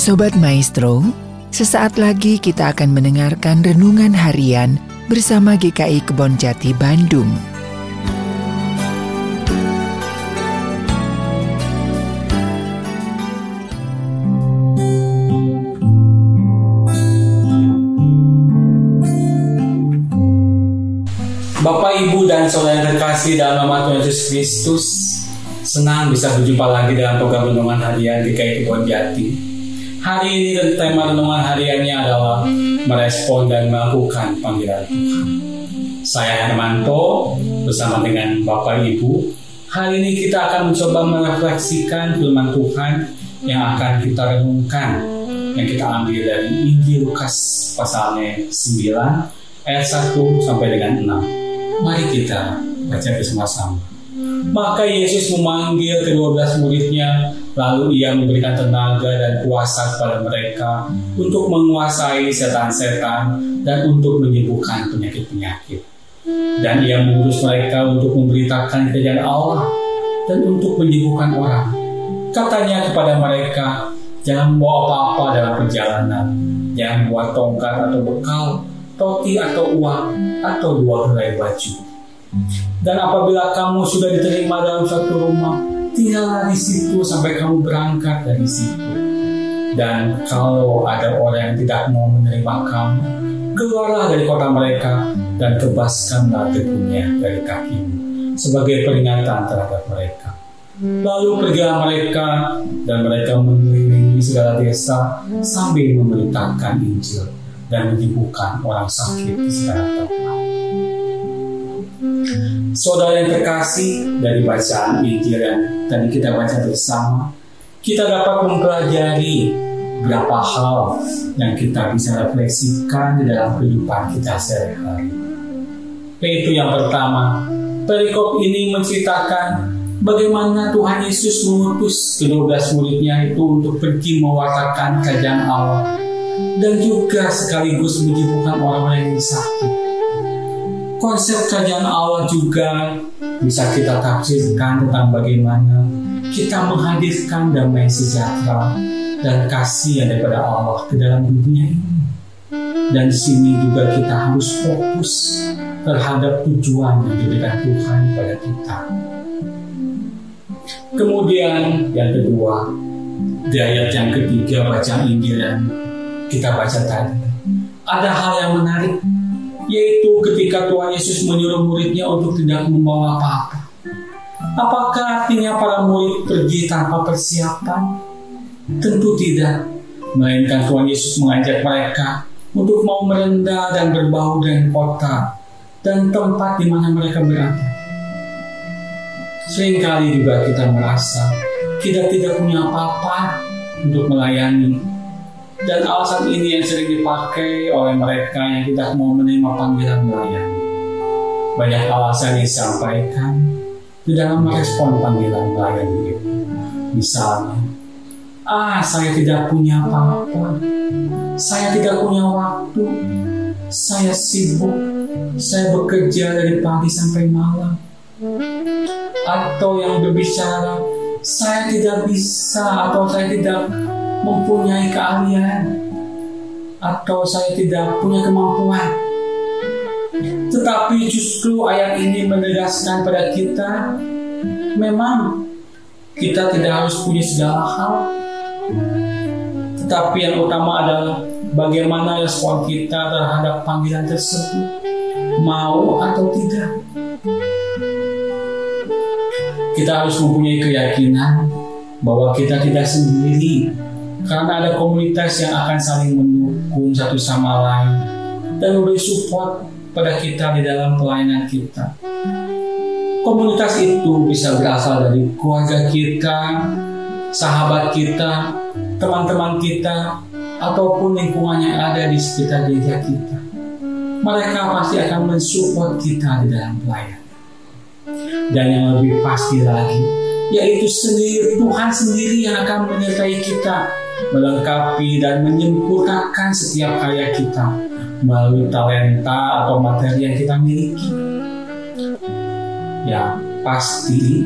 Sobat Maestro, sesaat lagi kita akan mendengarkan renungan harian bersama GKI Kebon Jati Bandung. Bapak, Ibu, dan saudara terkasih dalam nama Tuhan Yesus Kristus, senang bisa berjumpa lagi dalam program Renungan Harian GKI Kebon Jati. Hari ini tema Renungan Hariannya adalah merespon dan melakukan panggilan Tuhan. Saya Hermanto bersama dengan Bapak Ibu. Hari ini kita akan mencoba merefleksikan firman Tuhan yang akan kita renungkan yang kita ambil dari Injil Lukas pasalnya 9 ayat 1 sampai dengan 6. Mari kita baca bersama-sama. Maka Yesus memanggil kedua belas muridnya, lalu ia memberikan tenaga dan kuasa kepada mereka untuk menguasai setan-setan dan untuk menyembuhkan penyakit-penyakit. Dan ia mengurus mereka untuk memberitakan kerajaan Allah dan untuk menyembuhkan orang. Katanya kepada mereka, jangan bawa apa-apa dalam perjalanan, jangan bawa tongkat atau bekal, roti atau uang, atau dua helai baju. Dan apabila kamu sudah diterima dalam satu rumah, tinggallah di situ sampai kamu berangkat dari situ. Dan kalau ada orang yang tidak mau menerima kamu, keluarlah dari kota mereka dan tebaskanlah debunya dari kakimu sebagai peringatan terhadap mereka. Lalu pergilah mereka dan mereka mengelilingi segala desa sambil memberitakan Injil dan menyembuhkan orang sakit di segala tempat. Saudara yang terkasih dari bacaan Injil yang tadi kita baca bersama, kita dapat mempelajari beberapa hal yang kita bisa refleksikan di dalam kehidupan kita sehari-hari. Yaitu yang pertama, perikop ini menceritakan bagaimana Tuhan Yesus mengutus kedua belas muridnya itu untuk pergi mewartakan kerajaan Allah dan juga sekaligus menyembuhkan orang-orang yang sakit konsep kerajaan Allah juga bisa kita tafsirkan tentang bagaimana kita menghadirkan damai sejahtera dan kasih yang daripada Allah ke dalam dunia ini. Dan di sini juga kita harus fokus terhadap tujuan yang diberikan Tuhan pada kita. Kemudian yang kedua, di ayat yang ketiga baca Injil yang kita baca tadi, ada hal yang menarik yaitu ketika Tuhan Yesus menyuruh muridnya untuk tidak membawa apa-apa. Apakah artinya para murid pergi tanpa persiapan? Tentu tidak, melainkan Tuhan Yesus mengajak mereka untuk mau merendah dan berbau dengan kota dan tempat di mana mereka berada. Seringkali juga kita merasa kita tidak punya apa-apa untuk melayani dan alasan ini yang sering dipakai oleh mereka yang tidak mau menerima panggilan melayani. Banyak alasan yang disampaikan di dalam merespon panggilan melayani itu. Misalnya, ah saya tidak punya apa-apa, saya tidak punya waktu, saya sibuk, saya bekerja dari pagi sampai malam. Atau yang berbicara, saya tidak bisa atau saya tidak mempunyai keahlian atau saya tidak punya kemampuan. Tetapi justru ayat ini menegaskan pada kita memang kita tidak harus punya segala hal. Tetapi yang utama adalah bagaimana respon kita terhadap panggilan tersebut. Mau atau tidak. Kita harus mempunyai keyakinan bahwa kita tidak sendiri karena ada komunitas yang akan saling mendukung satu sama lain dan memberi support pada kita di dalam pelayanan kita. Komunitas itu bisa berasal dari keluarga kita, sahabat kita, teman-teman kita, ataupun lingkungan yang ada di sekitar gereja kita. Mereka pasti akan mensupport kita di dalam pelayanan. Dan yang lebih pasti lagi, yaitu sendiri Tuhan sendiri yang akan menyertai kita melengkapi dan menyempurnakan setiap karya kita melalui talenta atau materi yang kita miliki. Ya, pasti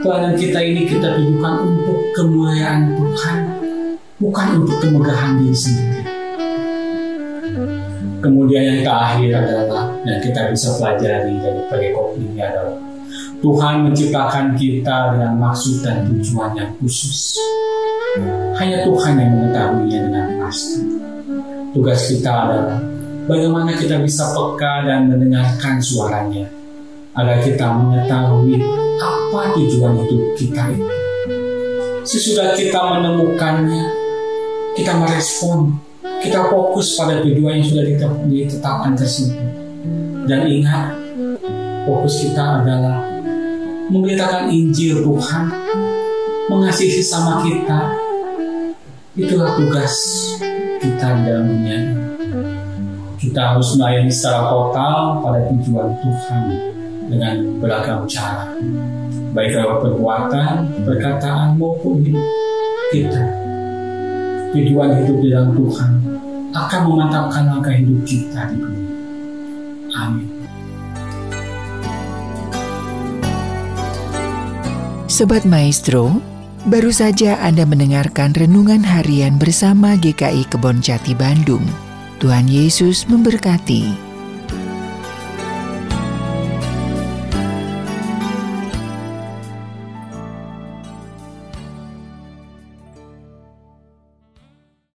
pelayanan kita ini kita tujukan untuk kemuliaan Tuhan bukan untuk kemegahan diri sendiri. Kemudian yang terakhir adalah yang kita bisa pelajari dari perikop ini adalah Tuhan menciptakan kita dengan maksud dan tujuan yang khusus. Hanya Tuhan yang mengetahuinya dengan pasti. Tugas kita adalah bagaimana kita bisa peka dan mendengarkan suaranya agar kita mengetahui apa tujuan hidup kita itu. Sesudah kita menemukannya, kita merespon, kita fokus pada tujuan yang sudah ditetapkan tersebut. Dan ingat, fokus kita adalah memberitakan Injil Tuhan, mengasihi sama kita. Itulah tugas kita dalam dunia. Kita harus melayani secara total pada tujuan Tuhan dengan beragam cara, baik lewat perbuatan, perkataan maupun hidup kita. Tujuan hidup di dalam Tuhan akan memantapkan langkah hidup kita di dunia. Amin. Sobat Maestro, baru saja Anda mendengarkan renungan harian bersama GKI Kebon Jati Bandung. Tuhan Yesus memberkati.